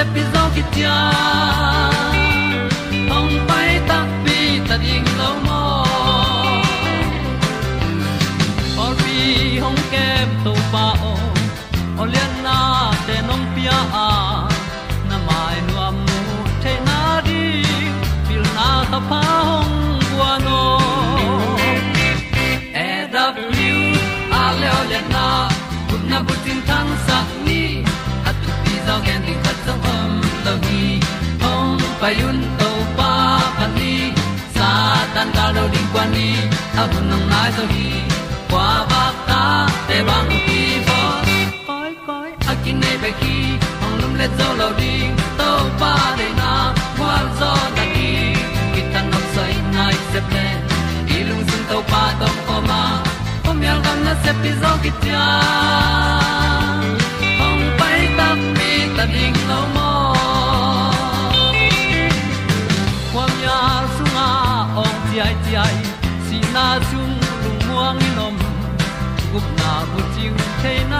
yal gam na pi zo ki tia di a bu nang mai zo gi kwa ba ta te bang ki bo koi koi a kin nei be ki ong lum le zo lo di to pa de na kwa zo ta ki ki tan nok sai nai se ple i lung sun to pa tom ko ma. Pom yal gam na se pi zo ki gup na bu chiu the nai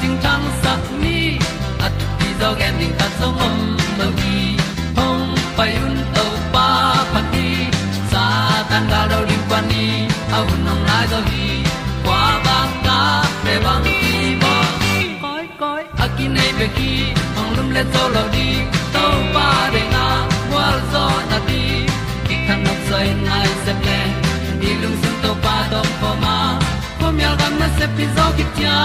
ting tang sat ni at ti zo gen ding ta so mom lo gi hong pai un to pa pa ti. Sa tan ga do ri pa ni. Au nong lai do gi kwa ba ta pe bang ti mo koi koi a ki nei pe ki hong lum le to lo di to pa de na wa zo na ti. Ki kan nok sai nai se ple ni lung sun to pa do pa ma. Ko myal gam na se pi zo ki tia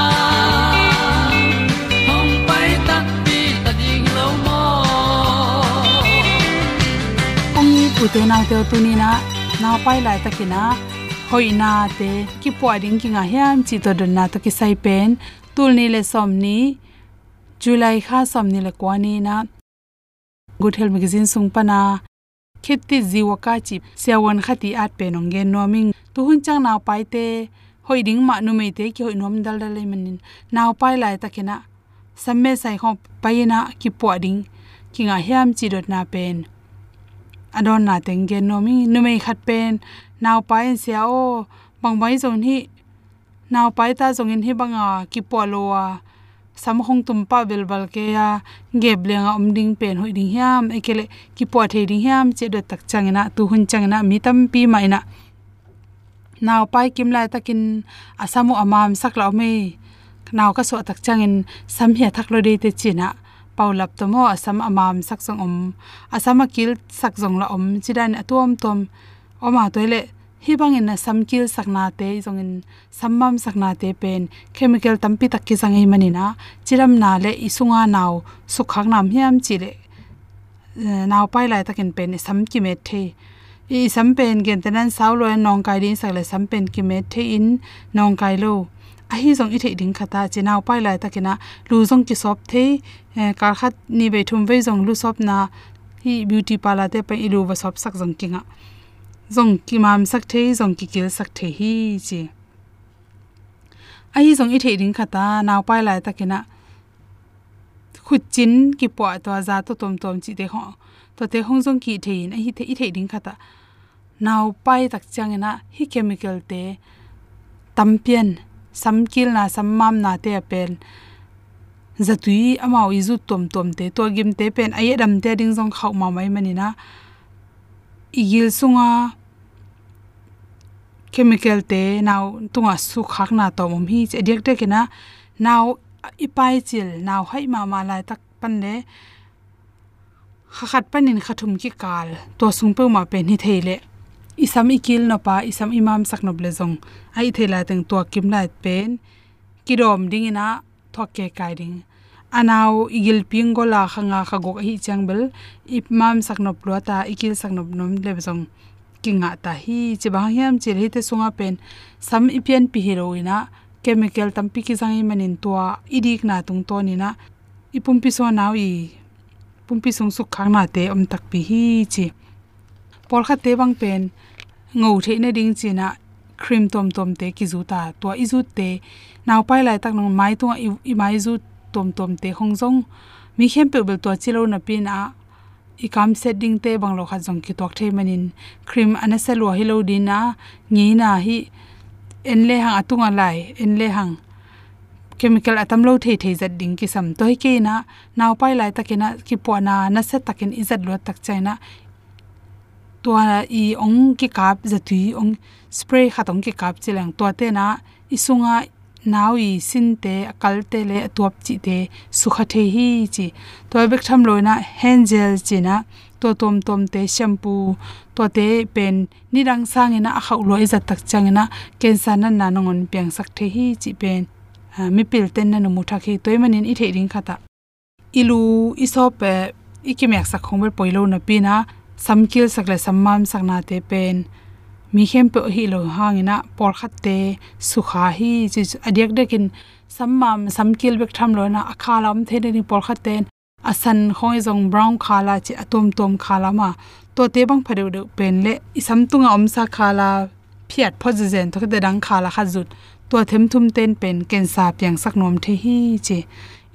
ong ni pu te na te tu ni na na pai lai takina hoi na te ki po ding ki nga hiam chi to don na to ki sai pen tul ni le som ni july kha som ni le kwani na good health magazine sung pana kheti jiwa ka chi sewan khati at pe nong ge noming tu hun chang na pai te hoi ding ma nu me te ki hoi nom dal dal le manin naw pai lai takina samme sai khom pai na ki po ding ki nga hiam chi dot na pen adon na teng gen no mi nu mei khat pen naw pai sia o bang bai zon hi naw pai ta zong in hi banga ki polo wa sam hong tum pa bel bal ke ya ge blenga om ding pen hoi ding hiam. Ekele ki po the ding hiam. Che do tak changena tu hun changena mi tam pi mai na naw pai kim lai takin asamu amam sakla me naw ka so tak changin sam hi thak lo de te china paulap to mo asam amam sakjong om. Asama kil sakjong la om. Chidan atom tom. Oma toile hibang in na samkil sakna te jong in sammam sakna te pen. Chemical tampi tak takki sangai manina. Chiram na le isunga naw sukhak nam hiam chile. Eh, naw pai lai takin pen sam ki me the i sam pen gen tenan saulo lo nong kai din sak le sam pen ki me the in nong kai lo ahi zong i thei ding khata chinaw pai lai takina lu zong ki sop the kar khat ni be thum ve zong lu sop na hi beauty pala te pa ilu wa sop sak zong kinga zong ki mam sak the zong ki kil sak the hi chi ahi zong i thei ding khata naw pai lai takina khut chin ki po to za to tom tom chi te ho to te hong zong ki thein a hi the i thei ding khata naw pai tak changena hi chemical te tampian samkil na sammam na te pen zatui amao izu tom tom te to gim te pen ayedam te ding jong khau ma mai manina. Igil sunga chemical te naw tunga su khak na to mom hi che dek te kina naw ipai chil naw hai ma ma lai tak pan le. Khakhat panin khathum ki kal, to sung pe ma pe ni theile isam ikil no pa isam imam sak no ble jong ai thela teng to kim lai pen. Kirom ding ina thokke kai ding. Anaw igil pingola khanga khagok hi changbel ipmam saknop lota ikil saknop nom le jong kinga ta hi che bang hiam che hi te sunga pen. Sam ipian pi heroina chemical tampi ki zangi manin to idik na tung to ni na ipum pi so naw i pumpi sung suk khang na te om tak pi hi chi. Por kha te bang pen ngô thế na ding chi na cream tom tom te ki zu ta to i zu te naw pai lai tak nong mai tu i mai zu tom tom te hong jong mi khem pe bel to chilo na pin a i kam setting te bang lo kha jong ki tok the manin cream ana se lo hi lo din na ngi na hi en le hang atunga lai en le hang chemical atam lo the the zat ding ki sam toy ke na naw pai lai takena ki po na na se takin izat lo tak chaina to i ong ki kap zatui ong spray khatong ki kap chilang to te na isunga naw i sin te, akal te le tuap chi te, sukha the hi chi. To bek tham loina hand gel chi na to tom tom te shampoo to te pen, ni rang sang ina a khau loi za tak ken ah, mi pil ten na mu tha khi toy manin i the ring khata ilu, isop eh, ikimyak sak khongber poilo na pina samkil sakle sammam sakna te pen mi khem pe hi lo hangina por khat te sukha hi chi adyak dekin sammam samkil bek tham lo na akhalam the ni por khat ten asan khoi jong brown khala chi atom tom khala ma to te bang phadeu de pen le isam tunga omsa khala phiat phojen to de dang khala khazut to them thum ten pen ken sa pyang sak nom the hi chi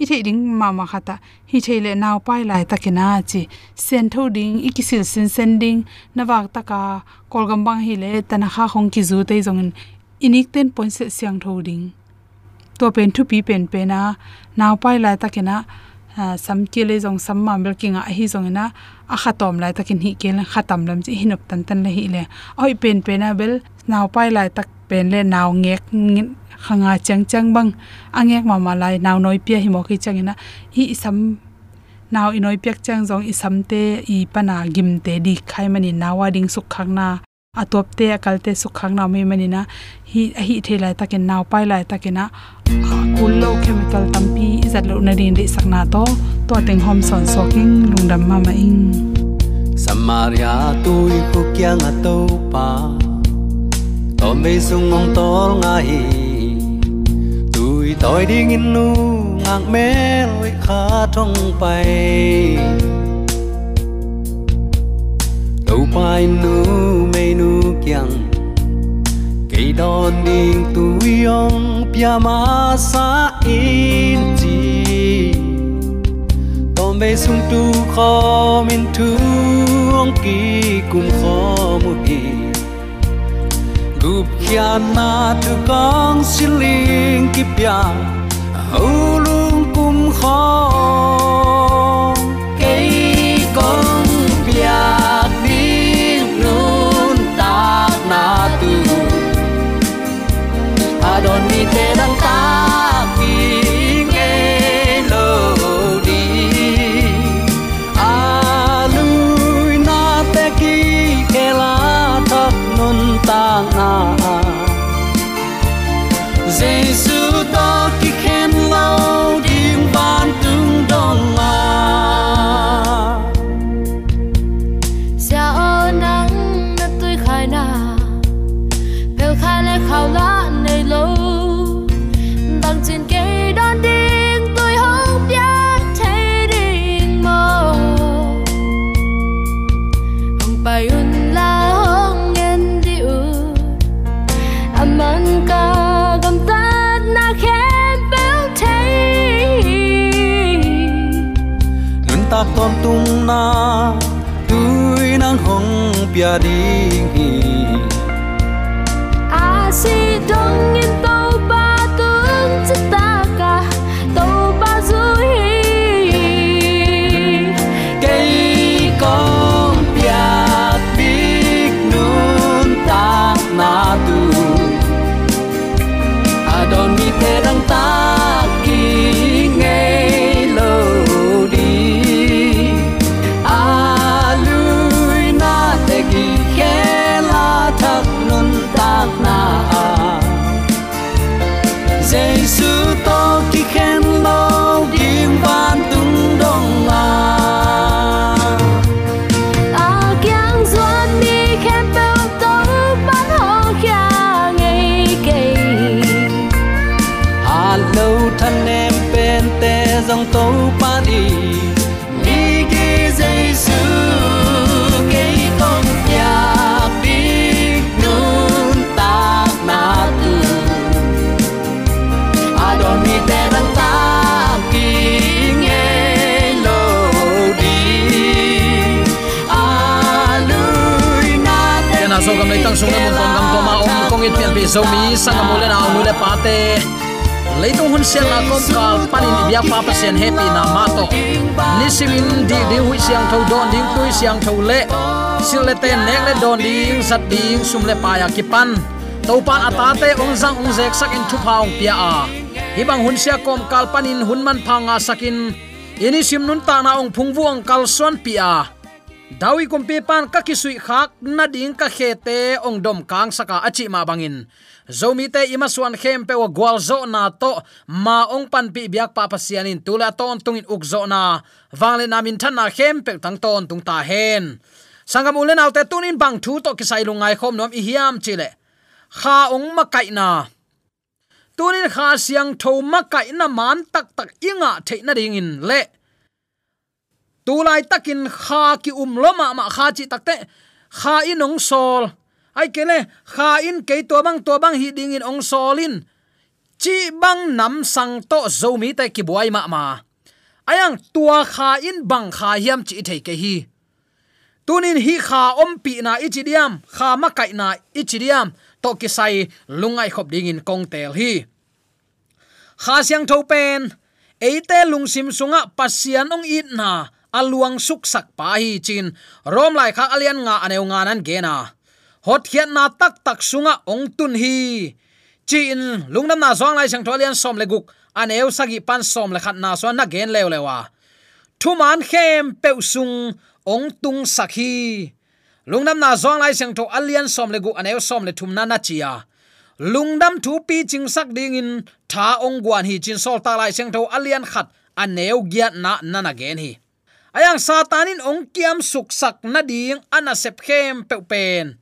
i thei ding ma ma khata hi thei le naw pai lai takina chi sen tho ding ikisil sin sending nawak taka kolgam bang hi le tana kha khong ki zu te jong inik ten point se siang tho ding to pen thu pi pen pe na naw pai lai takina sam ke le jong sam ma mel kinga hi jong na a khatom lai takin hi kel khatam lam chi hinop tan tan le hi le oi pen pe na bel naw pai lai tak pen le naw ngek khanga chang chang bang. Angek ma ma lai naw noi pia hi mo khi changina hi sam naw inoi pek chang jong i samte i pana gim te di khai mani nawa ding suk khang na. Atop te akal te suk khang na me mani na. Hi hi thelai takin naw pai lai takina kul lo chemical tampi izat lo na din de sakna to. To teng hom son soking lungdam ma ma ing. Samaria tui khu kyang a to pa. To me sung ngong tol nga hi đi toi nu ngang me lối khá thong bay. Đâu pai nu me nu kyang cây đòn ding tui ong pia ma sa in chi. Tom be sung tu kho min tu ong ki kum kho mu hi gup kia na tu kong siling ki pia hau lung kum kho giây Giêsu to khi khen ma pian pi zo mi sang mo na nu le pate leitung hun siang na kom kal panin biak pa pa sen happy na ma to. Ni simin di di hui siang thau don ding tui siang thau le sil le te nek le don ding sat ding sum le pa ya ki pan. To pan à ata te ong zang ong zek sak in thu phaung pia à. a hibang hun sia kom kal panin hun man phanga sakin ini sim nun ta na ong phung vuang kal son pia dawi kumpi pan ka kisui khak, na ding ka khete ong dom kang saka achi ma bangin. Zomi te ima suan khem pe wa gwal zo na to, ma ong pan pi biak pa pasianin tula ton tungin uk zo na. Wangle na min than na khem pe tang ton tung ta hen. Sangam ulen autte tunin bang thu to kisai lungai khom nom i hiam chile kha ong ma kai na. Tunin kha siang tho ma kai na man tak tak inga theina ringin le tulai takin kha ki um loma ma kha chi takte kha in ong sol. Ai kele kha in ke to bang to bang hi ding in ong solin chi bang nam sang to zo mi te ki buai ma ma. Ayang tua kha in bang kha hiam chi thei ke hi. Tunin hi kha om pi na ichidiam kha ma kai na ichidiam to ki sai lungai khop ding in kong tel hi. Kha siang tho pen eite lungsim sunga pasian ong it na aluang suk sak pa hi chin. Rom lai kha alian nga aneu nga nan ge na. Hot khian na tak tak sunga ong tun hi. Chin, lungnam na zong lai sang tholian som le guk. Aneu sagi pan som le khat na so na gen lew lewa. Thu man khem pe sung ong tung sakhi lungnam na zong lai sang tho alian som le guk aneu som le thum na na chia lungdam thu pi ching sak ding in tha ong guan hi chin sol ta lai sang tho alian khat aneu giat na na na gen hi ayang satanin ong kiam suksak na ding ana sep khem pe pen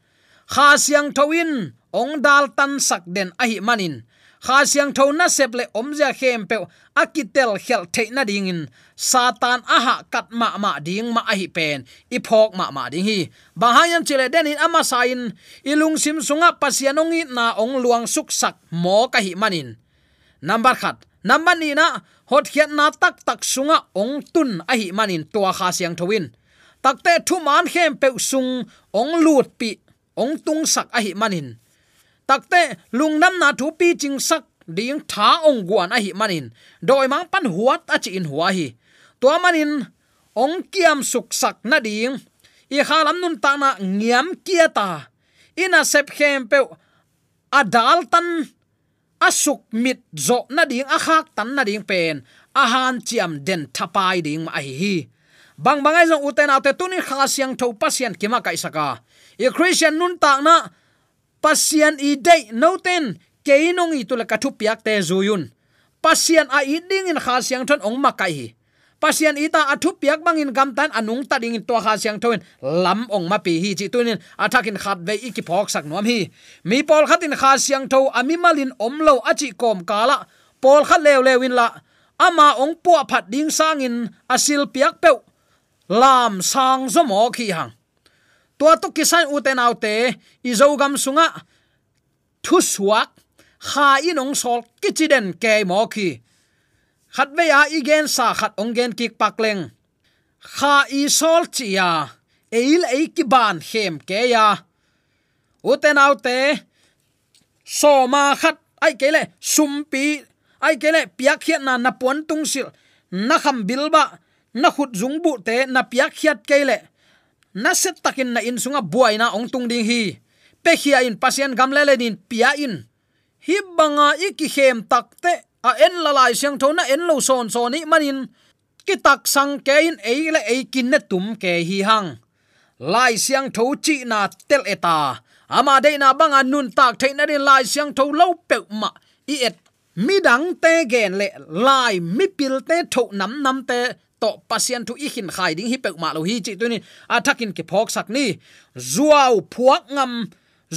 kha siang thawin ong dal tan sak den a hi manin. Kha siang tho na sep le om ja khem pe akitel khel the na ding in satan aha kat ma ma ding ma a hi pen. I phok ma ma ding hi. Bahayam chile den in ama sain. Ilung sim sunga pasianong i na ong luang suksak mo ka hi manin. Number khat. Number ni na hot hiat na tak tak sunga ong tun a hi manin tua kha siang thowin takte thu man khem pe sung ong lut pi ong tung sak a hi manin. Takte lungnam na thu pi ching sak ding tha ong guan a hi manin. Doi mang pan huat a chi in hua hi. Tua manin ong kiam suk sak na ding. I khalam nun ta na ngiam kia ta. Ina sep khem pe adal tan asuk mit zo na ding a khak tan na ding pen. A han chiam den thapai ding ma hi hi. Bang bangai zong uten ate tunin kha siang tho pasian kima kai saka. E christian nun ta na pasian i dei no ten keinong i tula kathu piak te zuyun pasian a i ding in kha siang thon ong ma kai hi pasian ita athu piak bangin gamtan anung ta ding to kha siang thoin. Lam ong ma pi hi chi tunin. Athakin khat ve iki phok sak nom hi. Mi pol khatin kha siang tho ami malin omlo achi kom kala. Pol khat lew lewin la. Ama ong po phat ding sangin asil piak pe lam sang zo mo khi hang. Tua to kisan uten autte izogam sunga. Thu suak. Kha inong sol kichiden ke mo khi khat ve ya igen sa khat ông gen kik pak leng. Kha i sol ya, eil ei ki ban hem ke ya. Uten autte so ma khat ai kele sumpi ai kele piak khiat na na pon tung sil. Na kham bilba na khut zung bu te na piak hiat ke le. Na set takin na in sunga buaina ong tung ding hi. Pe khia in pasien gam le le din pia in. Hi banga iki khem takte a en la lai siang thona en lo son son ni manin. Ki tak sang ke in ei le ei kin ne tum ke hi hang. Lai siang tho chi na tel eta ama de na banga nun tak thein na din lai siang tho lo pe ma. I et, mi dang te gen le, lai mi pil te tho nam nam te. To pasien thu i hin khai ding hi pe ma lo hi chi tu ni. Athakin ke phok sak ni. Zuaw phuak ngam.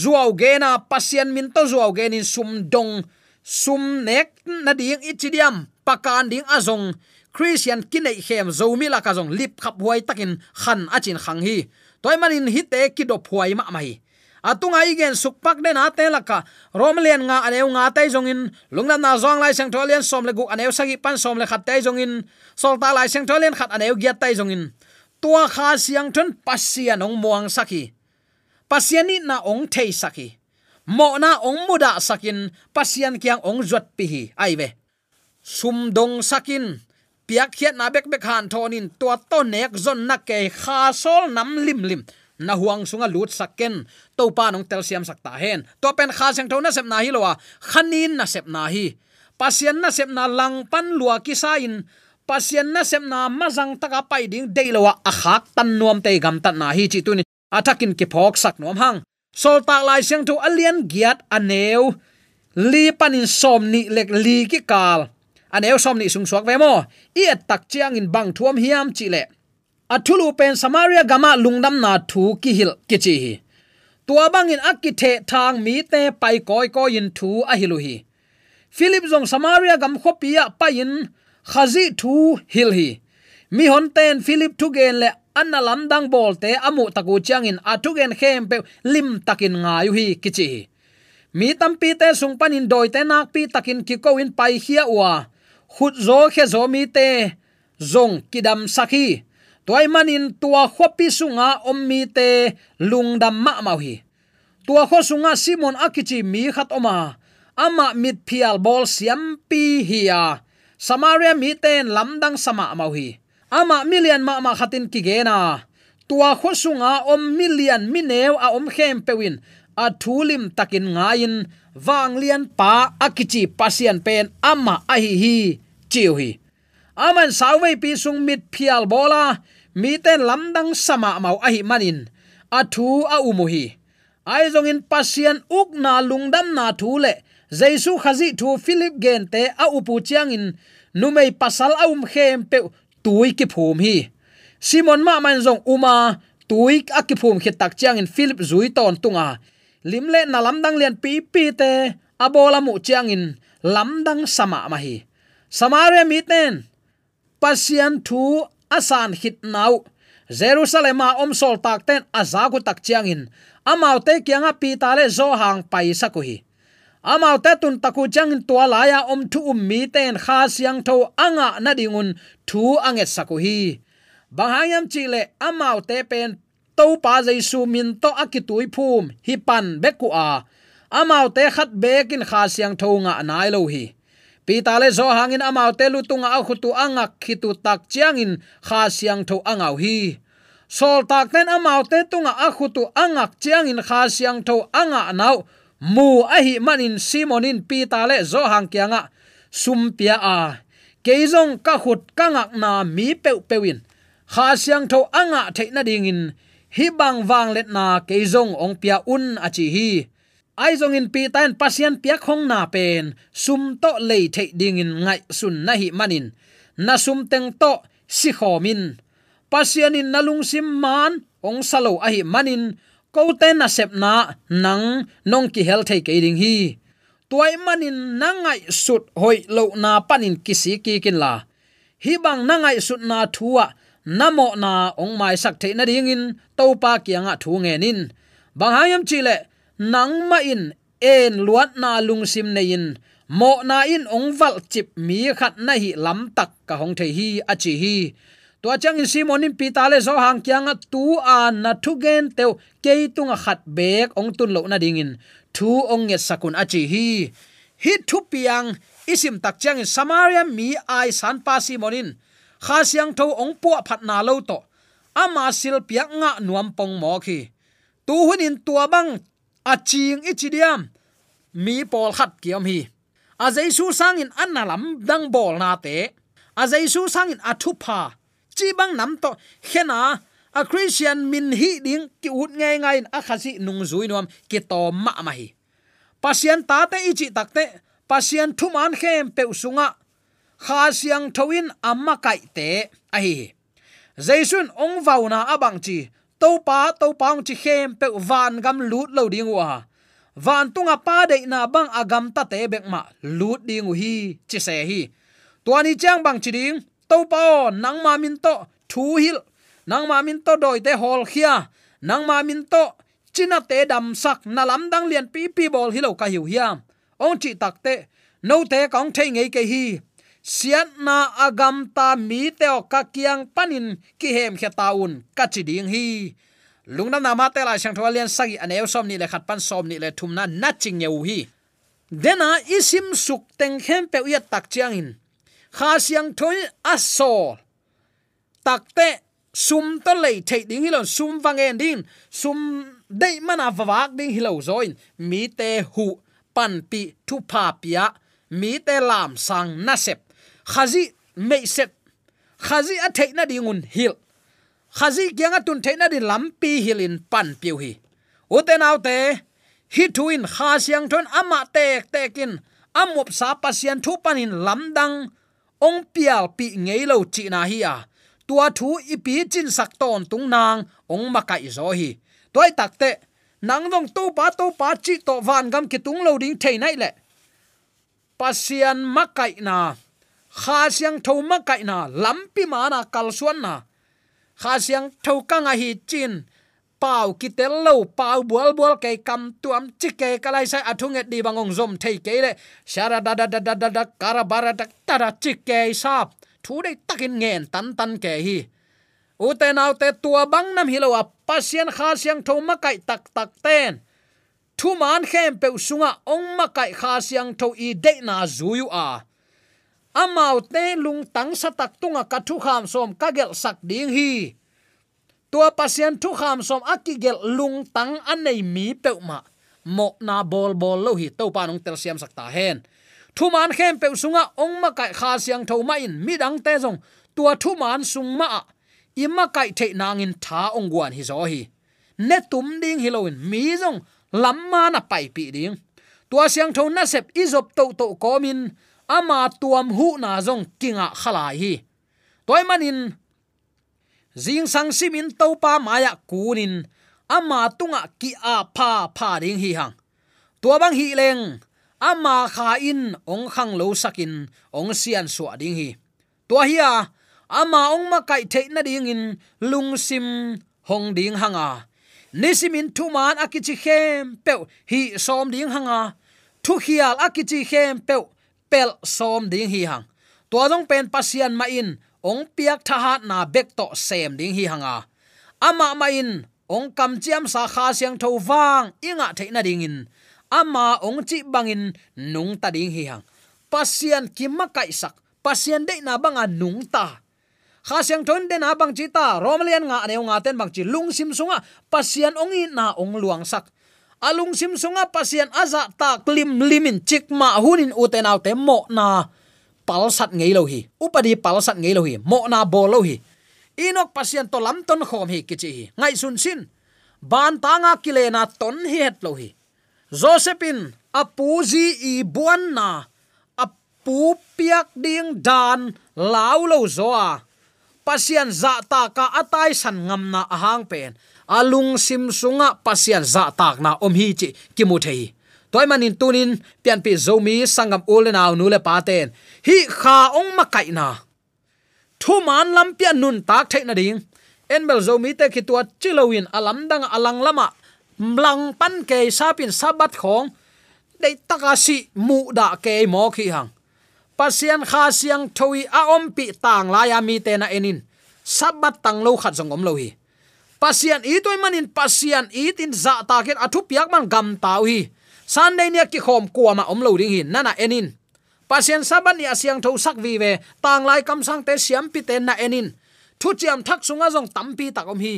Zuaw gena pasien min to zuaw genin sum dong sum nek na ding ichidiam pakan ding azong, christian kinai khem, zomi la ka zong lip khap huai takin, khan achin khang hi, toy manin hi te ki do phuai ma mai. Atunga igen sukpak den ate laka romlian nga aneu nga tai jongin lungna na zong lai sang tholian som le gu aneu sagi pan som le khat tai jongin solta lai sang tholian khat aneu giat tai jongin tua kha siang thon pasian ong muang saki pasiani na ong thei saki mo na ong muda sakin pasian kyang ong zot pi hi ai ve? Sum dong sakin, piak khiat na bek bek han thonin, tua to nek zon na ke kha sol nam lim lim. Na huang sunga lut saken to pa nong tel siam sakta hen. To pen kha seng thona sep na hi lowa khanin na sep na hi. Pasian na sep na lang pan lua ki sa in pasian na sep na mazang taka pai ding deilowa a khak tan nuam te gam tan na hi chi tu ni athakin ke phok sak nuam hang sol ta lai siang tu alian giat aneu. Li panin som ni lek li ki kal. Aneu som ni sung suak ve mo i tak chiang in bang thuam hiam chi le. Athulu pen samaria gama lungnam na thu ki hil ki chi hi. Tua bangin akithe thang mi te pai koi ko in thu a hilu hi. Philip zong samaria gam khopia pain khazi thu hil hi. Mi hon ten philip thu gen le anna lam dang bol te amu taku changin atugen khem pe lim takin nga yu hi kichi. Mi tampi te sung panin doi te nak pi takin ki ko in pai hia wa khut zo khe zo mi te zong kidam sakhi. Toy manin tua khopi sunga om mi te lungdam ma mau hi tua kho sunga simon akichi mi khat oma. Ama mit phial bol siam pi hiya samaria mi ten lamdang sama mau hi ama million ma ma khatin ki ge na. Tua kho sunga om million mineu a om khem pewin. A thulim takin ngain. Wang lian pa akichi pasian pen ama a hi hi chiu hi. Aman sawei pi sung mit phial bola. Mi ten lamdang sama mau a hi manin. A thu a umuhi ai zong in pasian uk na lungdam na thu le. Jaisu khazi thu philip gen te a upu chiang in. Numei pasal aum khem pe tui ki phum hi simon ma man zong uma tui a ki phum khit tak chiang in philip zui ton tunga. Limle na lamdang lian pi pi te, abola mu chiang in lamdang sama ma hi samaria mi ten pasian thu asan hit nau. Jerusalem Ma om sol tak ten azaku tak chiang in. Amau te kyanga pi ta le zo hang pai sa ko hi amau te tun taku chang in tua laya om thu um mi ten kha siang tho anga na dingun thu ange saku hi. Banghayam chile amau te pen to pa jaisu min to akitui phum hi pan beku a. Amau te khat bekin kha siang tho nga nai lo hi. Pi ta le zo hangin amau te lutunga a khutu anga khitu tak chiangin kha siang tho angau hi. Sol tak ten amau te tunga a khutu angak chiangin kha siang tho anga nau mu a hi manin simonin pi ta le zo hang kianga sumpia a. Keizong ka khut kangak na mi pe pewin. Kha siang tho anga theina dingin. Hi bang wang let na keizong ong pia un achi hi. Ai zong in pi tan pasian pia khong na pen. Sum to lei the ding in ngai sun na hi manin. Na sum teng to si khomin pasian in nalung sim man, ong salo a hi manin ko ten na sep na nang nong ki hel thei ke ding hi. Tuai manin nangai sut hoi lo na panin kisi ki kin la. Hi bang nangai sut na thua namo na ong mai sak thei na ding in to pa kianga thu nge nin bang hayam chile nang ma in en luat na lung sim nei in mo na in ong val chip mi khat na hi lam tak ka hong thei hi a chi hi to chang in simonin pita le zo hang kyang tu an na thu gen teu ke tunga khat bek ong tun lo na ding in. Thu ong nge sakun achi hi. Hi thu piang isim tak chang in samaria mi ai san pa simonin. Kha siang tho ong pu phat na lo to. Ama sil piak nga nuam pong mo khi. Tu hunin tua bang aching ichidiam mi pol khat kiam hi. A jaisu sangin annalam dang bol na te. A jaisu sangin athu pha chi bang nam to. Khena a christian min hi ding ki ut ngai ngai a khasi nung zui nom ki to ma ma hi. Pasian ta te ichi takte pasian thu man khem pe usunga kha siang thoin amma kai te a hi jaisun ong vauna abang chi, to pa, to paung chi khem pe van gam lut lo ding wa van tunga pa de na bang agam ta te bek ma lut ding hi, chi se hi. Tuani chang bang chi ding to pa nang ma min to, thu hil. Nang ma min to doi te hol khia. Nang ma min to, china te dam sak. Na lam dang lian pi pi bol hilo ka hiu hiam. Ong chi tak te, no te kong thei ngei ke hi. Siat na agam ta mi teo ka kiang panin ki hem khe taun ka chi ding hi. Lungna na ma te la sang thwalian sagi aneu som ni le khat pan som ni le thumna na ching yeu hi. Dena isim suk teng khem pe uya tak chiang in kha siang thoi aso takte sum to lei thei ding hilon sum wangen din sum dei mana vawak ding hilo join mi te hu pan pi thu pa pia mi te lam sang na sep khazi me set khazi a thei na dingun hil khazi kyang atun theina pi lampi hilin pan piu hi. Uten autte hi thuin kha siang thon ama tek tekin amop sa pasian thu panin lamdang ong pial pi ngei lo chi na hi a. Tua thu ipi chin sak ton tung nang, ong makai zo hi. Toy takte nang dong to pa to pa chi to van gam ki tung lo ding thei nai le. Pasian makai na. Kha siang tho makai na lampi mana kal suan na. Kha siang tho ka nga hi chin pau, ki tel lo, pau, bual bual ke kam tuam chi ke kalai sai, athung et di bangong zom, thei ke le. Shara da da da da da da, kara bara tak ta da chi ke sap thu dei takin ngen, tan tan ke hi. U te nau te tua bang nam hilo a pasien kha siang tho ma kai tak tak ten. Thu man khem pe sunga, ong ma kai kha siang tho i de na zuyu a. Amau te lung tang sa tak tunga ka thu kham som ka gel sak ding hi tua pasien thu kham som akigel lung tang anei mi pe ma. Mo na bol bol lo hi to pa nong tel siam sakta hen. Thu man khem pe sunga ong ma kai kha siang tho ma in mi dang te jong tua thu man sung ma imma kai the nang in tha ong guan hi zo hi. Ne tum ding hiloin mi jong lamma na pai pi ding. Tua siang tho na sep izop to to komin ama tuam hu na zong kinga khalai hi. Toy manin zing sang simin topa maya kunin. Ama tunga ki a pha pha ding hi hang. Tua bang hi leng. Ama kha in ong khang lo sakin, ong sian suwa ding hi. Tua hi a ama ong ma kai the na ding in, lung sim hong ding hanga nisimin thu man akichi khem pe hi som ding hanga thu khial akichi khem pe pel som ding hi hang. Tua dong pen pasian ma in ong piak tha hat na bek to sem ding hi hanga. Ama ma in, ong kam chiam sa kha siang tho wang inga theina ding in. Ama ong chi bangin nung ta ding hi hang. Pasian kimma kai sak pasian de na banga nung ta. Kha siang thon de na bang chi ta romalian nga ne nga ten bang chi lung sim sunga pasian ong i na ong luang sak. Alung sim sunga pasian aza ta klim limin chikma hunin uten autte mo na palsat ngei lo hi. Upadi palsat ngei lo hi. Mo na bol lo hi. Inok pasian to lam ton khom hi kichi hi. Ngai sun sin. Ban tanga kilena ton hi het lo hi. Josephine apuji i buan na apu piak ding dan lau lo zoa. Pasian za ta ka atai san ngam na ahang pen. Alung sim sunga pasian za tak na om hi chi kimu thei toy manin tunin pian pi zomi sangam ulena nu le paten hi kha ong ma kai na. Thu man lam pian nun tak thai na ding. Enbel zomi te ki tua chilowin alam dang alang lama. Mlang pan ke sapin sabat khong. Dei taka si mu da ke mo khi hang. Pasian kha siang thoi a om pi tang la ya mi te na enin. Sabat tang lo khat zong om lo hi. Pasian i toy manin pasian i tin za ta ken athu piak man gam tau hi sunday nia ki khom kuama om lo ding hin. Nana enin. Pasien saban ni asyang tho sak vi ve. Tang lai kam sang te siam pi te na enin. Thu chiam thak sunga jong tampi takom hi.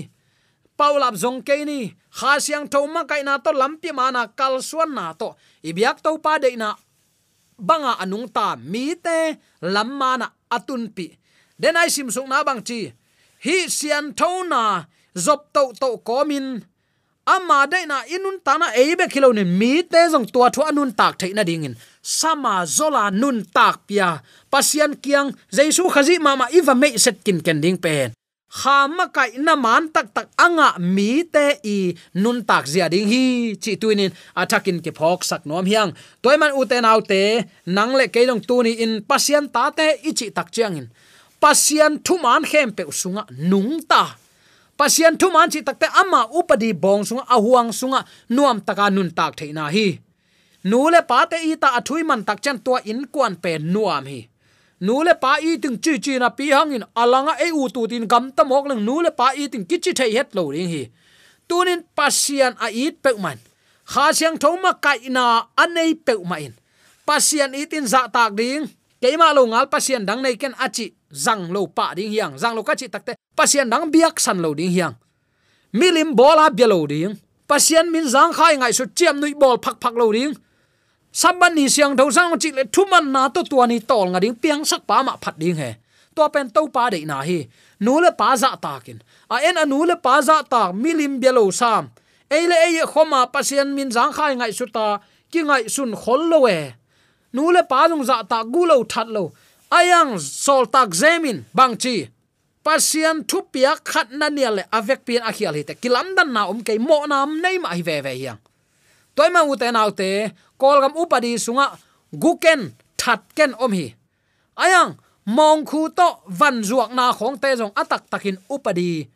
Paulap jong ke ni. Kha siang tho ma kai na to lampi mana kal suan na to. Ibyak to pa de na banga anung ta mi te lam ma na atun pi. Den ai sim sung na bang chi. Hi sian tho na zop to to komin ama de na inun ta na eibe kilo mi te jong tua thu anun tak theina dingin sama zola nun tak pia. Pasian kiang jaisu khazi mama iwa me set kin ken ding pen. Khama kai na man tak tak anga mi te i nun tak zia ding hi. Chi tuinin atakin ke phok sak nom hiang. Toy man u te te, nang le kelong tu ni in pasian ta te ichi tak chiang in. Pasian thuman khem pe sunga nung ta pasian thu man chi takte ama upadi bong sunga, ahuang sunga, nuam taka nun tak theina hi. Nule pa te i ta athui man tak chan tua in kwan pe nuam hi. Nule pa i ting chi chi na pi hangin alanga e u tu tin gam ta mok nu nule pa i ting kichi thei het lo ring hi. Tunin pasian a it pe man kha siang thoma kai na anei pe ma in. Pasian itin za tak ding. Keima lo ngal pasian dang nei ken achi zang lo pa ding hiang. Zang lo ka chi takte pasian dang biak san lo ding hiang. Milim bola bialo ding. Pasian min zang khai ngai su chiam nui bol phak phak lo ding. Saban ni siang tho sang chi le thuman na to tua ni tol nga ding piang sak pa ma phat ding he. To pen to pa de na hi. Nu le pa za takin a en anu le pa za ta milim belo sam. Eile ei e khoma pasian min zang khai ngai su ta ki ngai sun khol lo we. Nu le pa dung za ta gu lo that lo. Ayang sol tak zemin bang chi pasian thu pia khat na nia le avek pian akhial hi te kilam dan na um ke mo nam nei ma hi ve ve hiang. Toy ma u te nau te, kol gam upadi sunga guken that ken om hi. Ayang, mong khu to van zuak na khong te jong atak takin upadi.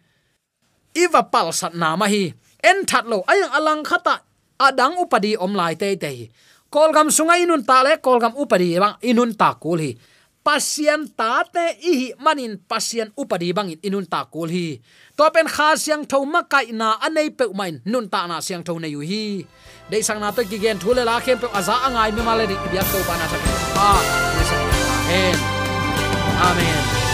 Iwa pal sat na ma hi. En that lo ayang alang khata adang upadi om lai te te kol gam sunga inun ta le, kol gam upadi bang inun ta kul hi pasien ta te i hi manin pasien upadi bangin inun ta kul hi. To pen kha siang tho ma kai na anei pe main nun ta na siang tho na yu hi. Dei sang na to ki gen thule la khem pe aza angai me male ri biak to pa na ah, sa a amen. Amen.